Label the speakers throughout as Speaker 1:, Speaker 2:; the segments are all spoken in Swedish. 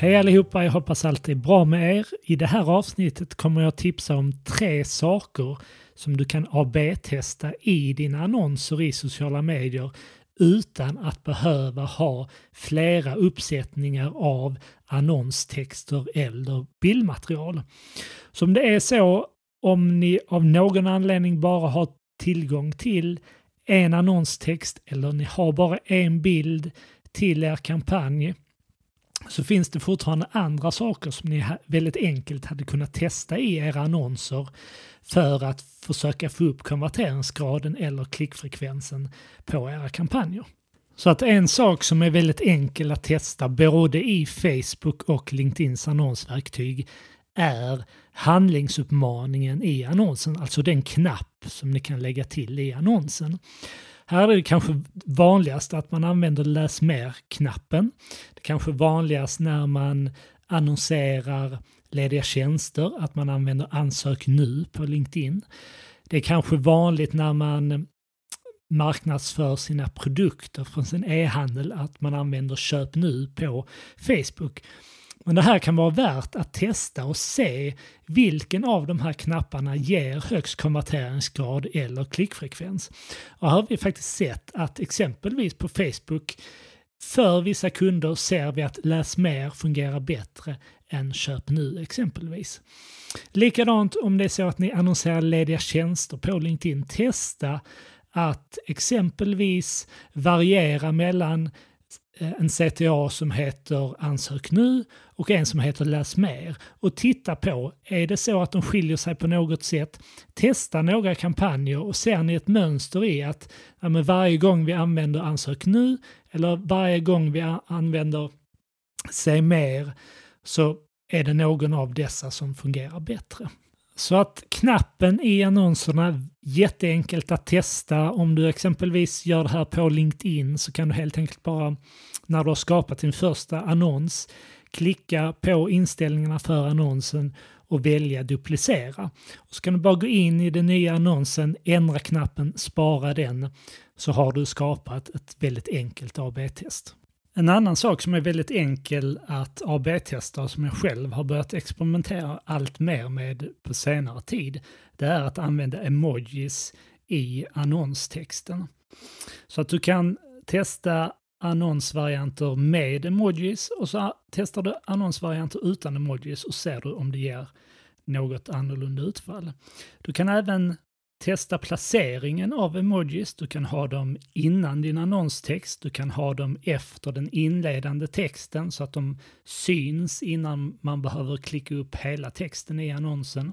Speaker 1: Hej allihopa, jag hoppas allt är bra med er. I det här avsnittet kommer jag tipsa om tre saker som du kan AB-testa i dina annonser i sociala medier utan att behöva ha flera uppsättningar av annonstexter eller bildmaterial. Så om det är så, om ni av någon anledning bara har tillgång till en annonstext eller ni har bara en bild till er kampanj så finns det fortfarande andra saker som ni väldigt enkelt hade kunnat testa i era annonser för att försöka få upp konverteringsgraden eller klickfrekvensen på era kampanjer. Så att en sak som är väldigt enkel att testa både i Facebook och LinkedIns annonsverktyg är handlingsuppmaningen i annonsen, alltså den knapp som ni kan lägga till i annonsen. Här är det kanske vanligast att man använder läs mer-knappen. Det är kanske vanligast när man annonserar lediga tjänster, att man använder ansök nu på LinkedIn. Det är kanske vanligt när man marknadsför sina produkter från sin e-handel att man använder köp nu på Facebook. Men det här kan vara värt att testa och se vilken av de här knapparna ger högst konverteringsgrad eller klickfrekvens. Och här har vi faktiskt sett att exempelvis på Facebook för vissa kunder ser vi att läs mer fungerar bättre än köp nu exempelvis. Likadant om det är så att ni annonserar lediga tjänster på LinkedIn. Testa att exempelvis variera mellan Eh, en CTA som heter Ansök nu och en som heter Läs mer. Och titta på, är det så att de skiljer sig på något sätt? Testa några kampanjer och ser ni ett mönster i att ja, varje gång vi använder Ansök nu eller varje gång vi använder Se mer så är det någon av dessa som fungerar bättre. Så att knappen i annonserna, jätteenkelt att testa. Om du exempelvis gör det här på LinkedIn så kan du helt enkelt bara, när du har skapat din första annons, klicka på inställningarna för annonsen och välja duplicera. Och så kan du bara gå in i den nya annonsen, ändra knappen, spara den, så har du skapat ett väldigt enkelt AB-test. En annan sak som är väldigt enkel att AB-testa och som jag själv har börjat experimentera allt mer med på senare tid, det är att använda emojis i annonstexten. Så att du kan testa annonsvarianter med emojis och så testar du annonsvarianter utan emojis och ser du om det ger något annorlunda utfall. Du kan även Testa placeringen av emojis. Du kan ha dem innan din annonstext. Du kan ha dem efter den inledande texten så att de syns innan man behöver klicka upp hela texten i annonsen.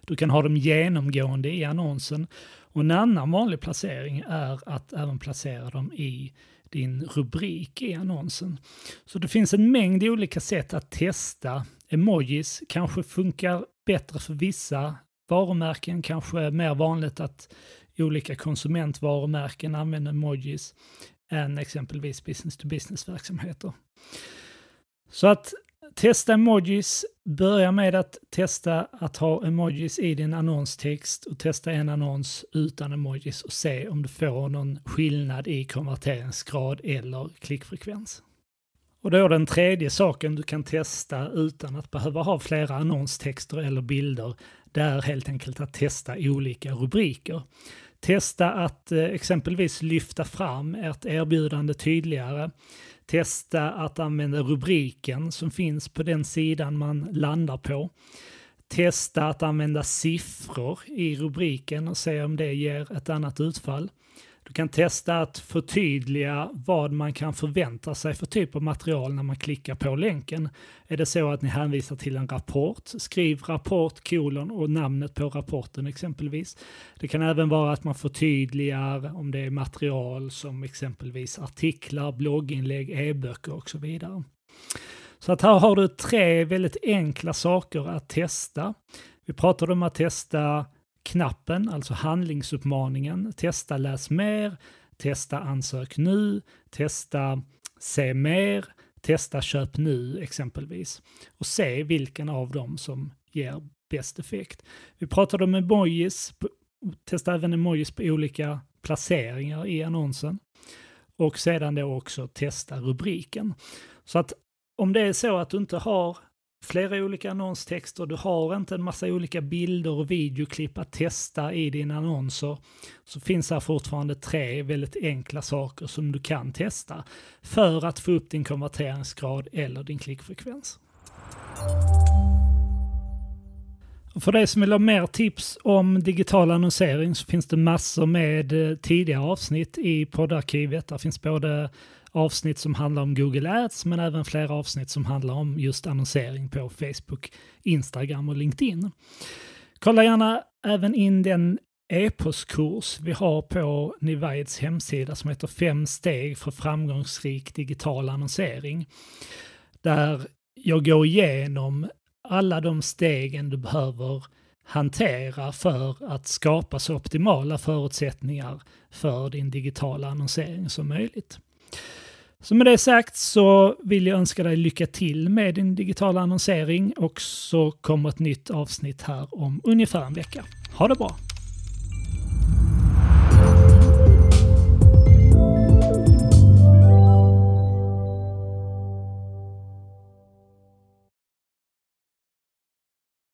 Speaker 1: Du kan ha dem genomgående i annonsen. Och en annan vanlig placering är att även placera dem i din rubrik i annonsen. Så det finns en mängd olika sätt att testa emojis. Kanske funkar bättre för vissa varumärken, kanske mer vanligt att olika konsumentvarumärken använder emojis än exempelvis business to business-verksamheter. Så att testa emojis, börja med att testa att ha emojis i din annonstext och testa en annons utan emojis och se om du får någon skillnad i konverteringsgrad eller klickfrekvens. Och då är den tredje saken du kan testa utan att behöva ha flera annonstexter eller bilder, det är helt enkelt att testa olika rubriker. Testa att eh, exempelvis lyfta fram ert erbjudande tydligare. Testa att använda rubriken som finns på den sidan man landar på. Testa att använda siffror i rubriken och se om det ger ett annat utfall. Du kan testa att förtydliga vad man kan förvänta sig för typ av material när man klickar på länken. Är det så att ni hänvisar till en rapport, skriv rapport kolon och namnet på rapporten exempelvis. Det kan även vara att man förtydligar om det är material som exempelvis artiklar, blogginlägg, e-böcker och så vidare. Så att här har du tre väldigt enkla saker att testa. Vi pratade om att testa knappen, alltså handlingsuppmaningen, testa läs mer, testa ansök nu, testa se mer, testa köp nu exempelvis. Och se vilken av dem som ger bäst effekt. Vi pratade om emojis, testa även emojis på olika placeringar i annonsen. Och sedan då också testa rubriken. Så att om det är så att du inte har flera olika annonstexter, du har inte en massa olika bilder och videoklipp att testa i dina annonser, så finns här fortfarande tre väldigt enkla saker som du kan testa för att få upp din konverteringsgrad eller din klickfrekvens. Och för dig som vill ha mer tips om digital annonsering så finns det massor med eh, tidigare avsnitt i poddarkivet. Där finns både avsnitt som handlar om Google Ads men även flera avsnitt som handlar om just annonsering på Facebook, Instagram och LinkedIn. Kolla gärna även in den e-postkurs vi har på Nivides hemsida som heter Fem steg för framgångsrik digital annonsering. Där jag går igenom alla de stegen du behöver hantera för att skapa så optimala förutsättningar för din digitala annonsering som möjligt. Så med det sagt så vill jag önska dig lycka till med din digitala annonsering och så kommer ett nytt avsnitt här om ungefär en vecka. Ha det bra!